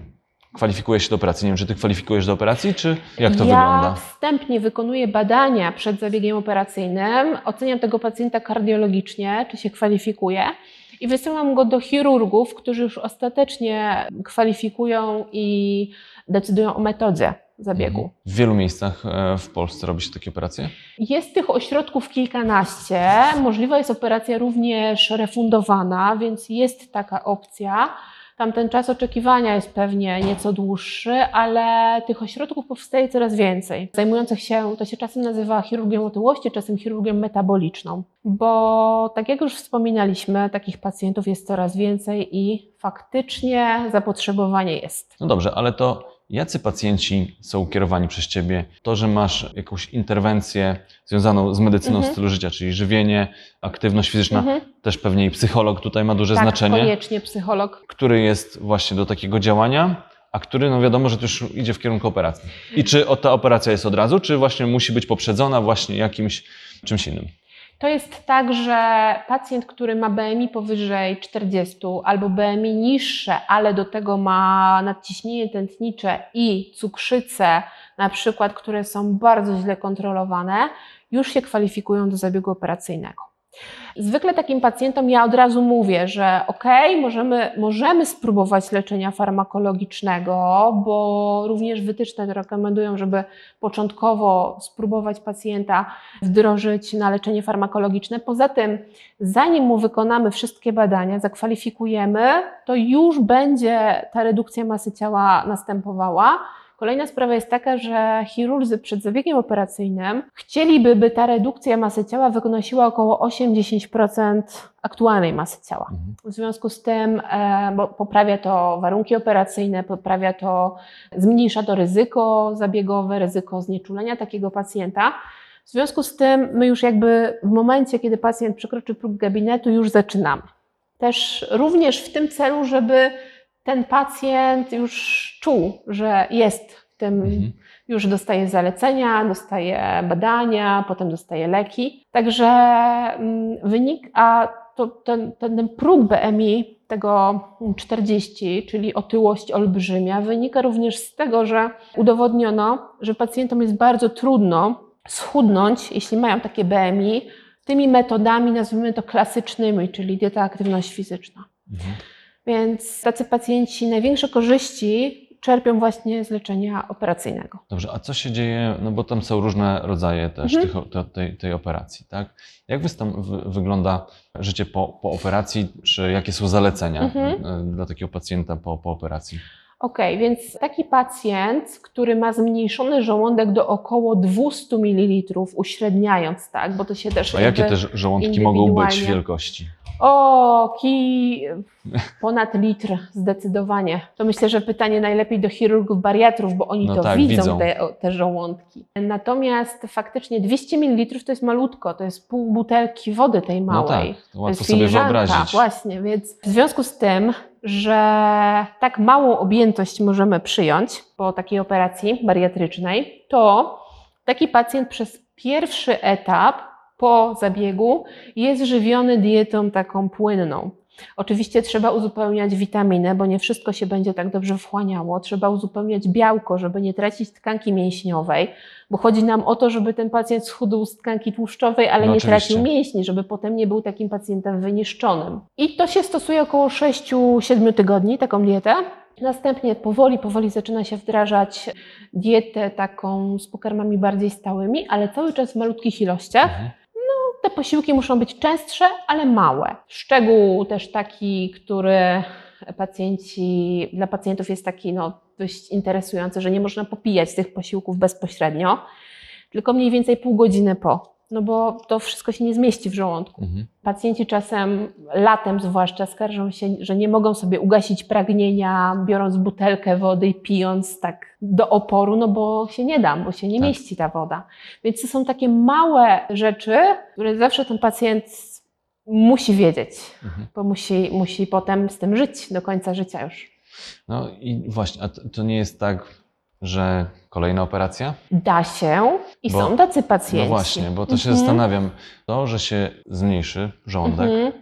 S1: kwalifikujesz się do operacji, nie wiem, czy ty kwalifikujesz do operacji, czy jak to
S2: ja
S1: wygląda?
S2: wstępnie wykonuję badania przed zabiegiem operacyjnym, oceniam tego pacjenta kardiologicznie, czy się kwalifikuje i wysyłam go do chirurgów, którzy już ostatecznie kwalifikują i decydują o metodzie zabiegu.
S1: Mhm. W wielu miejscach e, w Polsce robi się takie operacje?
S2: Jest tych ośrodków kilkanaście. Możliwa jest operacja również refundowana, więc jest taka opcja. Tam ten czas oczekiwania jest pewnie nieco dłuższy, ale tych ośrodków powstaje coraz więcej. Zajmujących się, to się czasem nazywa chirurgią otyłości, czasem chirurgią metaboliczną. Bo tak jak już wspominaliśmy, takich pacjentów jest coraz więcej i faktycznie zapotrzebowanie jest.
S1: No dobrze, ale to jacy pacjenci są kierowani przez ciebie? To, że masz jakąś interwencję związaną z medycyną
S2: Mhm.
S1: stylu życia, czyli żywienie, aktywność fizyczna,
S2: Mhm.
S1: też pewnie i psycholog tutaj ma duże
S2: tak,
S1: znaczenie.
S2: koniecznie psycholog.
S1: który jest właśnie do takiego działania, a który, no wiadomo, że to już idzie w kierunku operacji. I czy ta operacja jest od razu, czy właśnie musi być poprzedzona właśnie jakimś czymś innym?
S2: To jest tak, że pacjent, który ma BMI powyżej 40 albo BMI niższe, ale do tego ma nadciśnienie tętnicze i cukrzycę, na przykład, które są bardzo źle kontrolowane, już się kwalifikują do zabiegu operacyjnego. Zwykle takim pacjentom ja od razu mówię, że ok, możemy, możemy spróbować leczenia farmakologicznego, bo również wytyczne rekomendują, żeby początkowo spróbować pacjenta wdrożyć na leczenie farmakologiczne. Poza tym, zanim mu wykonamy wszystkie badania, zakwalifikujemy, to już będzie ta redukcja masy ciała następowała. Kolejna sprawa jest taka, że chirurdzy przed zabiegiem operacyjnym chcieliby, by ta redukcja masy ciała wynosiła około 8-10% aktualnej masy ciała.
S1: Mhm.
S2: W związku z tym e, bo poprawia to warunki operacyjne, poprawia to, zmniejsza to ryzyko zabiegowe, ryzyko znieczulenia takiego pacjenta. W związku z tym my już jakby w momencie, kiedy pacjent przekroczy próg gabinetu, już zaczynamy. Też również w tym celu, żeby ten pacjent już czuł, że jest w tym,
S1: Mhm.
S2: już dostaje zalecenia, dostaje badania, potem dostaje leki. Także mm, wynik, a to, ten, ten, ten próg BMI tego 40, czyli otyłość olbrzymia, wynika również z tego, że udowodniono, że pacjentom jest bardzo trudno schudnąć, jeśli mają takie BMI, tymi metodami, nazwijmy to klasycznymi, czyli dieta, aktywność fizyczna.
S1: Mhm.
S2: Więc tacy pacjenci największe korzyści czerpią właśnie z leczenia operacyjnego.
S1: Dobrze, a co się dzieje, no bo tam są różne rodzaje też
S2: Mhm.
S1: tych, to, tej, tej operacji, tak? Jak wy, wygląda życie po, po operacji, czy jakie są zalecenia
S2: Mhm.
S1: e, dla takiego pacjenta po, po operacji?
S2: Ok, więc taki pacjent, który ma zmniejszony żołądek do około 200 ml, uśredniając, tak, bo to się też.
S1: A jakie też żołądki mogą być wielkości?
S2: O, kij ponad litr, zdecydowanie. To myślę, że pytanie najlepiej do chirurgów bariatrów, bo oni
S1: No
S2: to
S1: tak,
S2: widzą,
S1: widzą.
S2: Te, te żołądki. Natomiast faktycznie 200 ml to jest malutko, to jest pół butelki wody tej
S1: No
S2: małej.
S1: tak, to
S2: To
S1: łatwo sobie
S2: filiżanka,
S1: wyobrazić.
S2: Właśnie, więc w związku z tym, że tak małą objętość możemy przyjąć po takiej operacji bariatrycznej, to taki pacjent przez pierwszy etap po zabiegu jest żywiony dietą taką płynną. Oczywiście trzeba uzupełniać witaminę, bo nie wszystko się będzie tak dobrze wchłaniało. Trzeba uzupełniać białko, żeby nie tracić tkanki mięśniowej, bo chodzi nam o to, żeby ten pacjent schudł z tkanki tłuszczowej, ale
S1: No
S2: nie
S1: oczywiście.
S2: tracił mięśni, żeby potem nie był takim pacjentem wyniszczonym. I to się stosuje około 6-7 tygodni, taką dietę. Następnie powoli, powoli zaczyna się wdrażać dietę taką z pokarmami bardziej stałymi, ale cały czas w malutkich ilościach.
S1: Mhm.
S2: Te posiłki muszą być częstsze, ale małe. Szczegół też taki, który pacjenci, dla pacjentów jest taki no, dość interesujący, że nie można popijać tych posiłków bezpośrednio, tylko mniej więcej pół godziny po, no bo to wszystko się nie zmieści w żołądku.
S1: Mhm.
S2: Pacjenci czasem, latem zwłaszcza, skarżą się, że nie mogą sobie ugasić pragnienia, biorąc butelkę wody i pijąc tak do oporu, no bo się nie da, bo się nie
S1: Tak.
S2: mieści ta woda. Więc to są takie małe rzeczy, które zawsze ten pacjent musi wiedzieć,
S1: Mhm.
S2: bo musi, musi potem z tym żyć do końca życia już.
S1: No i właśnie, a to, to nie jest tak, że kolejna operacja?
S2: Da się i
S1: Bo-
S2: są tacy pacjenci.
S1: No właśnie, bo to się
S2: Mhm.
S1: zastanawiam. To, że się zmniejszy żołądek,
S2: Mhm.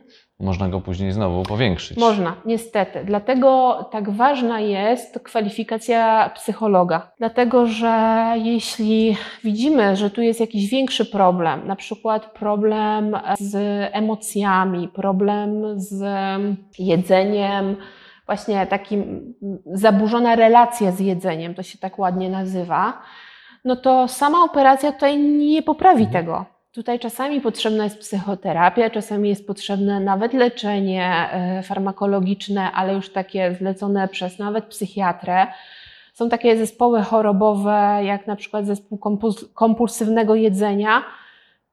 S1: można go później znowu powiększyć.
S2: Można, niestety. Dlatego tak ważna jest kwalifikacja psychologa. Dlatego, że jeśli widzimy, że tu jest jakiś większy problem, na przykład problem z emocjami, problem z jedzeniem, właśnie takim zaburzona relacja z jedzeniem, to się tak ładnie nazywa, no to sama operacja tutaj nie poprawi
S1: Mhm.
S2: tego. Tutaj czasami potrzebna jest psychoterapia, czasami jest potrzebne nawet leczenie e, farmakologiczne, ale już takie zlecone przez nawet psychiatrę. Są takie zespoły chorobowe, jak na przykład zespół kompuls- kompulsywnego jedzenia,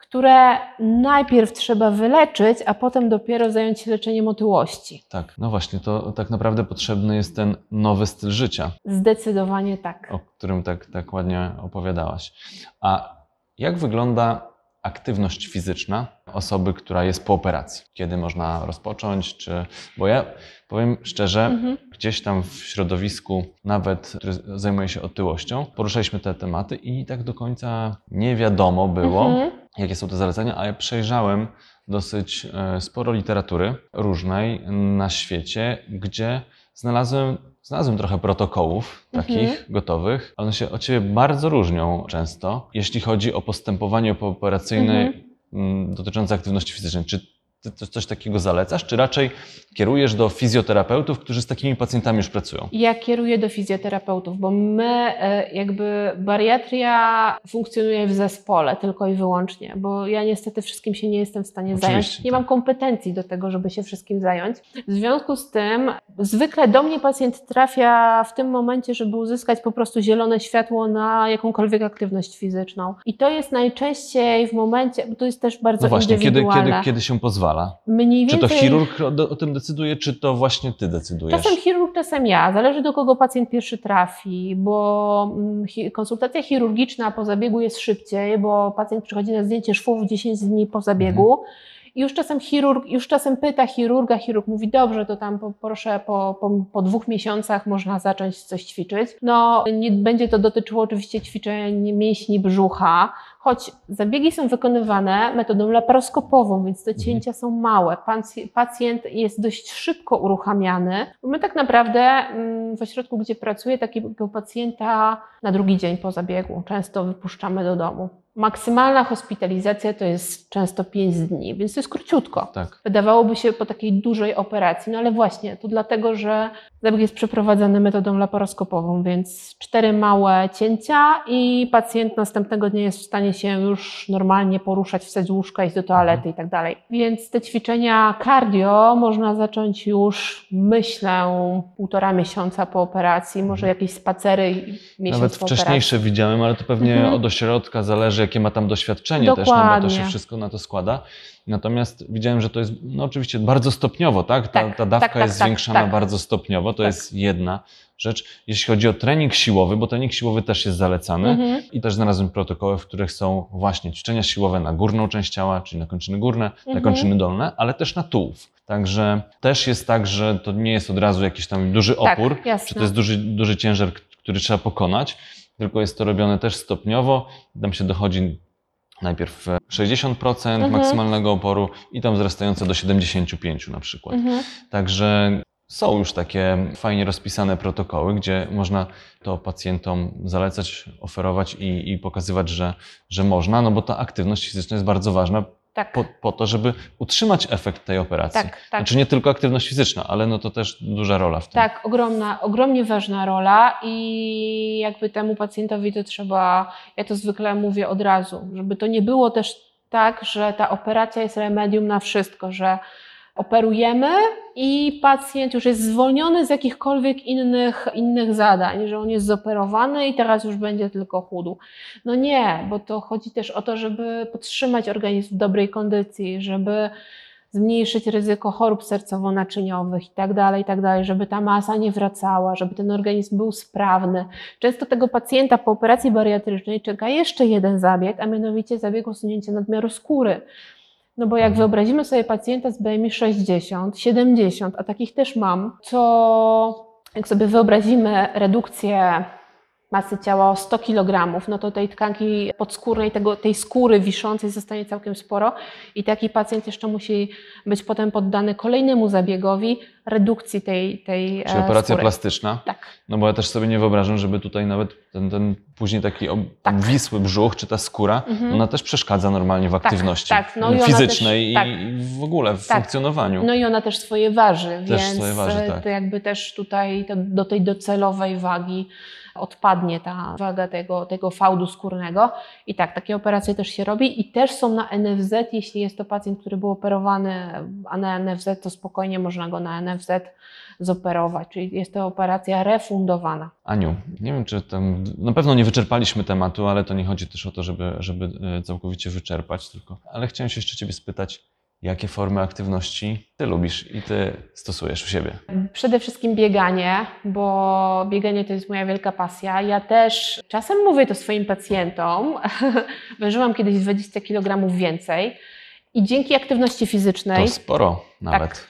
S2: które najpierw trzeba wyleczyć, a potem dopiero zająć się leczeniem otyłości.
S1: Tak, no właśnie, to tak naprawdę potrzebny jest ten nowy styl życia,
S2: Zdecydowanie tak.
S1: o którym tak, tak ładnie opowiadałaś. A jak wygląda aktywność fizyczna osoby, która jest po operacji? Kiedy można rozpocząć? Czy... Bo ja powiem szczerze,
S2: Mhm.
S1: gdzieś tam w środowisku, nawet który zajmuje się otyłością, poruszaliśmy te tematy i tak do końca nie wiadomo było,
S2: Mhm.
S1: Jakie są te zalecenia, a ja przejrzałem dosyć e, sporo literatury różnej na świecie, gdzie znalazłem, znalazłem trochę protokołów takich
S2: Mhm.
S1: gotowych. One się od siebie bardzo różnią często, jeśli chodzi o postępowanie pooperacyjne
S2: Mhm.
S1: dotyczące aktywności fizycznej. Czy Ty coś takiego zalecasz, czy raczej kierujesz do fizjoterapeutów, którzy z takimi pacjentami już pracują?
S2: Ja kieruję do fizjoterapeutów, bo my e, jakby bariatria funkcjonuje w zespole tylko i wyłącznie, bo ja niestety wszystkim się nie jestem w stanie
S1: Oczywiście,
S2: zająć. Nie
S1: tak.
S2: mam kompetencji do tego, żeby się wszystkim zająć. W związku z tym zwykle do mnie pacjent trafia w tym momencie, żeby uzyskać po prostu zielone światło na jakąkolwiek aktywność fizyczną. I to jest najczęściej w momencie, bo to jest też bardzo
S1: No właśnie, kiedy,
S2: indywidualne.
S1: kiedy, kiedy się pozwala?
S2: Mniej
S1: Czy
S2: więcej...
S1: to chirurg o, o tym decyduje, czy to właśnie ty decydujesz?
S2: Czasem chirurg, czasem ja. Zależy do kogo pacjent pierwszy trafi, bo mm, konsultacja chirurgiczna po zabiegu jest szybciej, bo pacjent przychodzi na zdjęcie szwów 10 dni po zabiegu. I już czasem chirurg, już czasem pyta chirurga, chirurg mówi, dobrze, to tam po, proszę, po, po, po dwóch miesiącach można zacząć coś ćwiczyć. No, nie będzie to dotyczyło oczywiście ćwiczeń mięśni brzucha, choć zabiegi są wykonywane metodą laparoskopową, więc te cięcia są małe. Pac- Pacjent jest dość szybko uruchamiany. My tak naprawdę mm, w ośrodku, gdzie pracuję, takiego pacjenta na drugi dzień po zabiegu często wypuszczamy do domu. Maksymalna hospitalizacja to jest często 5 dni, więc to jest króciutko.
S1: Tak.
S2: Wydawałoby się po takiej dużej operacji, no ale właśnie, to dlatego, że zabieg jest przeprowadzany metodą laparoskopową, więc cztery małe cięcia i pacjent następnego dnia jest w stanie się już normalnie poruszać, wstać z łóżka, iść do toalety i tak dalej. Więc te ćwiczenia cardio można zacząć już, myślę, półtora miesiąca po operacji, może jakieś spacery miesiąc
S1: Nawet
S2: po
S1: wcześniejsze widziałem, ale to pewnie
S2: Mhm.
S1: od ośrodka zależy, jakie ma tam doświadczenie też, no bo to się
S2: Dokładnie.
S1: wszystko na to składa. Natomiast widziałem, że to jest no oczywiście bardzo stopniowo, tak? Ta,
S2: Tak,
S1: ta dawka
S2: tak, tak,
S1: jest
S2: tak,
S1: zwiększana
S2: tak.
S1: bardzo stopniowo, to
S2: Tak.
S1: jest jedna rzecz. Jeśli chodzi o trening siłowy, bo trening siłowy też jest zalecany
S2: Mhm.
S1: i też znalazłem protokoły, w których są właśnie ćwiczenia siłowe na górną część ciała, czyli na kończyny górne, na
S2: Mhm.
S1: kończyny dolne, ale też na tułów. Także też jest tak, że to nie jest od razu jakiś tam duży opór, czy to jest duży, duży ciężar, który trzeba pokonać, tylko jest to robione też stopniowo. Tam się dochodzi najpierw e, 60%
S2: Mhm.
S1: maksymalnego oporu i tam wzrastające do 75% na przykład.
S2: Mhm.
S1: Także są już takie fajnie rozpisane protokoły, gdzie można to pacjentom zalecać, oferować i, i pokazywać, że, że można, no bo ta aktywność fizyczna jest bardzo ważna
S2: Tak,
S1: po, po to, żeby utrzymać efekt tej operacji.
S2: tak, tak.
S1: Znaczy nie tylko aktywność fizyczna, ale no to też duża rola w tym.
S2: Tak, ogromna, ogromnie ważna rola i jakby temu pacjentowi to trzeba, ja to zwykle mówię od razu, żeby to nie było też tak, że ta operacja jest remedium na wszystko, że operujemy i pacjent już jest zwolniony z jakichkolwiek innych, innych zadań, że on jest zoperowany i teraz już będzie tylko chudł. No nie, bo to chodzi też o to, żeby podtrzymać organizm w dobrej kondycji, żeby zmniejszyć ryzyko chorób sercowo-naczyniowych i tak dalej, i tak dalej, żeby ta masa nie wracała, żeby ten organizm był sprawny. Często tego pacjenta po operacji bariatrycznej czeka jeszcze jeden zabieg, a mianowicie zabieg usunięcia nadmiaru skóry. No bo jak wyobrazimy sobie pacjenta z BMI 60, 70, a takich też mam, to jak sobie wyobrazimy redukcję masy ciała o 100 kg, no to tej tkanki podskórnej, tego, tej skóry wiszącej zostanie całkiem sporo i taki pacjent jeszcze musi być potem poddany kolejnemu zabiegowi redukcji tej, tej
S1: Czyli
S2: e,
S1: operacja
S2: skóry.
S1: plastyczna.
S2: Tak,
S1: No bo ja też sobie nie wyobrażam, żeby tutaj nawet ten, ten później taki
S2: Tak.
S1: obwisły brzuch, czy ta skóra,
S2: Mhm.
S1: ona też przeszkadza normalnie w
S2: Tak,
S1: aktywności
S2: tak. No i ona
S1: fizycznej
S2: też- tak.
S1: i, i w ogóle w
S2: Tak.
S1: funkcjonowaniu.
S2: No i ona też swoje waży,
S1: Też
S2: więc
S1: swoje waży,
S2: e,
S1: tak.
S2: to jakby też tutaj to, do tej docelowej wagi odpadnie ta waga tego, tego fałdu skórnego. I tak, takie operacje też się robi i też są na NFZ, jeśli jest to pacjent, który był operowany, a na NFZ to spokojnie można go na NFZ zoperować, czyli jest to operacja refundowana.
S1: Aniu, nie wiem, czy tam. Na pewno nie wyczerpaliśmy tematu, ale to nie chodzi też o to, żeby, żeby e, całkowicie wyczerpać, tylko. Ale chciałem się jeszcze Ciebie spytać, jakie formy aktywności Ty lubisz i Ty stosujesz u siebie?
S2: Przede wszystkim bieganie, bo bieganie to jest moja wielka pasja. Ja też czasem mówię to swoim pacjentom. Ważyłam kiedyś 20 kg więcej i dzięki aktywności fizycznej,
S1: To sporo nawet.
S2: tak,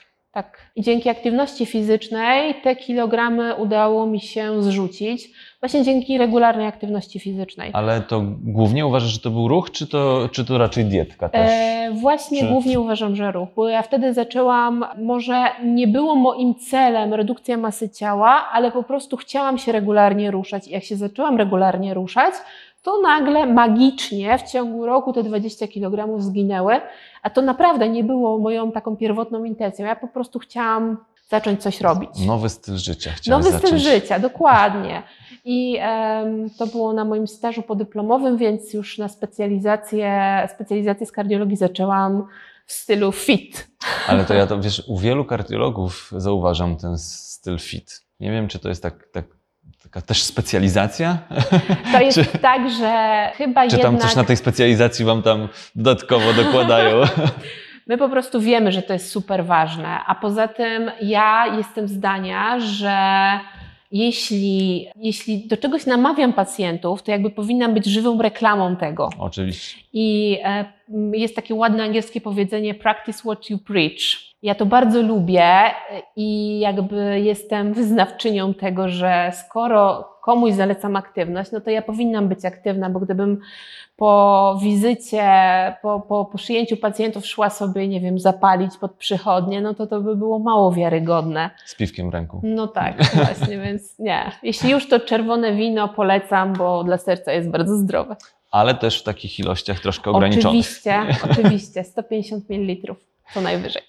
S2: i dzięki aktywności fizycznej te kilogramy udało mi się zrzucić. Właśnie dzięki regularnej aktywności fizycznej.
S1: Ale to głównie uważasz, że to był ruch, czy to, czy to raczej dietka też?
S2: E, właśnie
S1: Czy-
S2: głównie uważam, że ruch, bo ja wtedy zaczęłam, może nie było moim celem redukcja masy ciała, ale po prostu chciałam się regularnie ruszać. I jak się zaczęłam regularnie ruszać, to nagle magicznie w ciągu roku te 20 kg zginęły, a to naprawdę nie było moją taką pierwotną intencją. Ja po prostu chciałam zacząć coś robić.
S1: Nowy styl życia chciałeś
S2: Nowy styl
S1: zacząć.
S2: życia, dokładnie. I em, to było na moim stażu podyplomowym, więc już na specjalizację, specjalizację z kardiologii zaczęłam w stylu fit.
S1: Ale to ja to, wiesz, u wielu kardiologów zauważam ten styl fit. Nie wiem, czy to jest tak, tak, taka też specjalizacja?
S2: To jest
S1: Czy-
S2: tak, że chyba
S1: Czy tam
S2: jednak
S1: coś na tej specjalizacji wam tam dodatkowo dokładają?
S2: my po prostu wiemy, że to jest super ważne. A poza tym ja jestem zdania, że jeśli, jeśli do czegoś namawiam pacjentów, to jakby powinnam być żywą reklamą tego.
S1: Oczywiście.
S2: I e, jest takie ładne angielskie powiedzenie practice what you preach. Ja to bardzo lubię i jakby jestem wyznawczynią tego, że skoro komuś zalecam aktywność, no to ja powinnam być aktywna, bo gdybym po wizycie, po, po, po przyjęciu pacjentów szła sobie, nie wiem, zapalić pod przychodnie, no to to by było mało wiarygodne.
S1: Z piwkiem w ręku.
S2: No tak, właśnie, więc nie. Jeśli już to czerwone wino polecam, bo dla serca jest bardzo zdrowe.
S1: Ale też w takich ilościach troszkę ograniczonych.
S2: Oczywiście, oczywiście, 150 ml co najwyżej.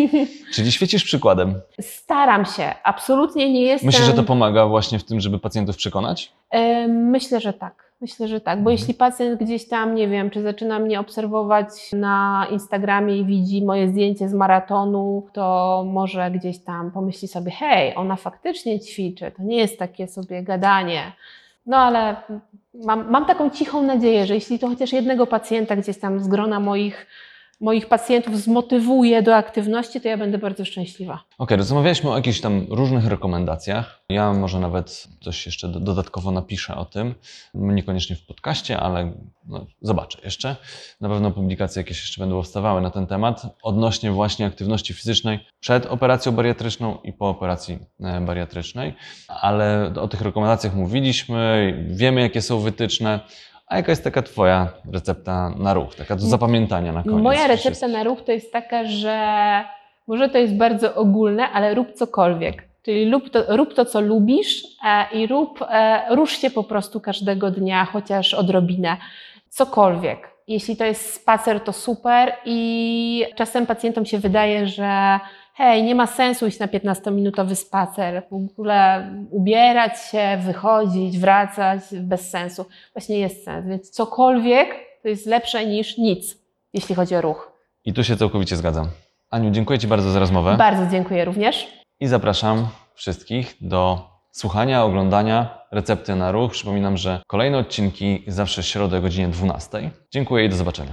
S1: Czyli świecisz przykładem.
S2: Staram się, absolutnie nie jestem.
S1: Myślisz, że to pomaga właśnie w tym, żeby pacjentów przekonać?
S2: E, Myślę, że tak. Myślę, że tak, bo
S1: Mhm.
S2: jeśli pacjent gdzieś tam, nie wiem, czy zaczyna mnie obserwować na Instagramie i widzi moje zdjęcie z maratonu, to może gdzieś tam pomyśli sobie, hej, ona faktycznie ćwiczy, to nie jest takie sobie gadanie. No ale mam, mam taką cichą nadzieję, że jeśli to chociaż jednego pacjenta gdzieś tam z grona moich, moich pacjentów zmotywuje do aktywności, to ja będę bardzo szczęśliwa.
S1: Okej, rozmawialiśmy o jakichś tam różnych rekomendacjach. Ja może nawet coś jeszcze do, dodatkowo napiszę o tym. Niekoniecznie w podcaście, ale no, zobaczę jeszcze. Na pewno publikacje jakieś jeszcze będą powstawały na ten temat odnośnie właśnie aktywności fizycznej przed operacją bariatryczną i po operacji e, bariatrycznej. Ale o tych rekomendacjach mówiliśmy, wiemy jakie są wytyczne. A jaka jest taka Twoja recepta na ruch, taka do zapamiętania na koniec?
S2: Moja recepta
S1: wszystkich?
S2: na ruch to jest taka, że może to jest bardzo ogólne, ale rób cokolwiek. Czyli rób to, rób to co lubisz e, i rób, e, rusz się po prostu każdego dnia, chociaż odrobinę. Cokolwiek. Jeśli to jest spacer, to super i czasem pacjentom się wydaje, że hej, nie ma sensu iść na 15-minutowy spacer, w ogóle ubierać się, wychodzić, wracać, bez sensu. Właśnie jest sens, więc cokolwiek to jest lepsze niż nic, jeśli chodzi o ruch.
S1: I tu się całkowicie zgadzam. Aniu, dziękuję Ci bardzo za rozmowę.
S2: Bardzo dziękuję również.
S1: I zapraszam wszystkich do słuchania, oglądania recepty na ruch. Przypominam, że kolejne odcinki zawsze w środę o godzinie 12. Dziękuję i do zobaczenia.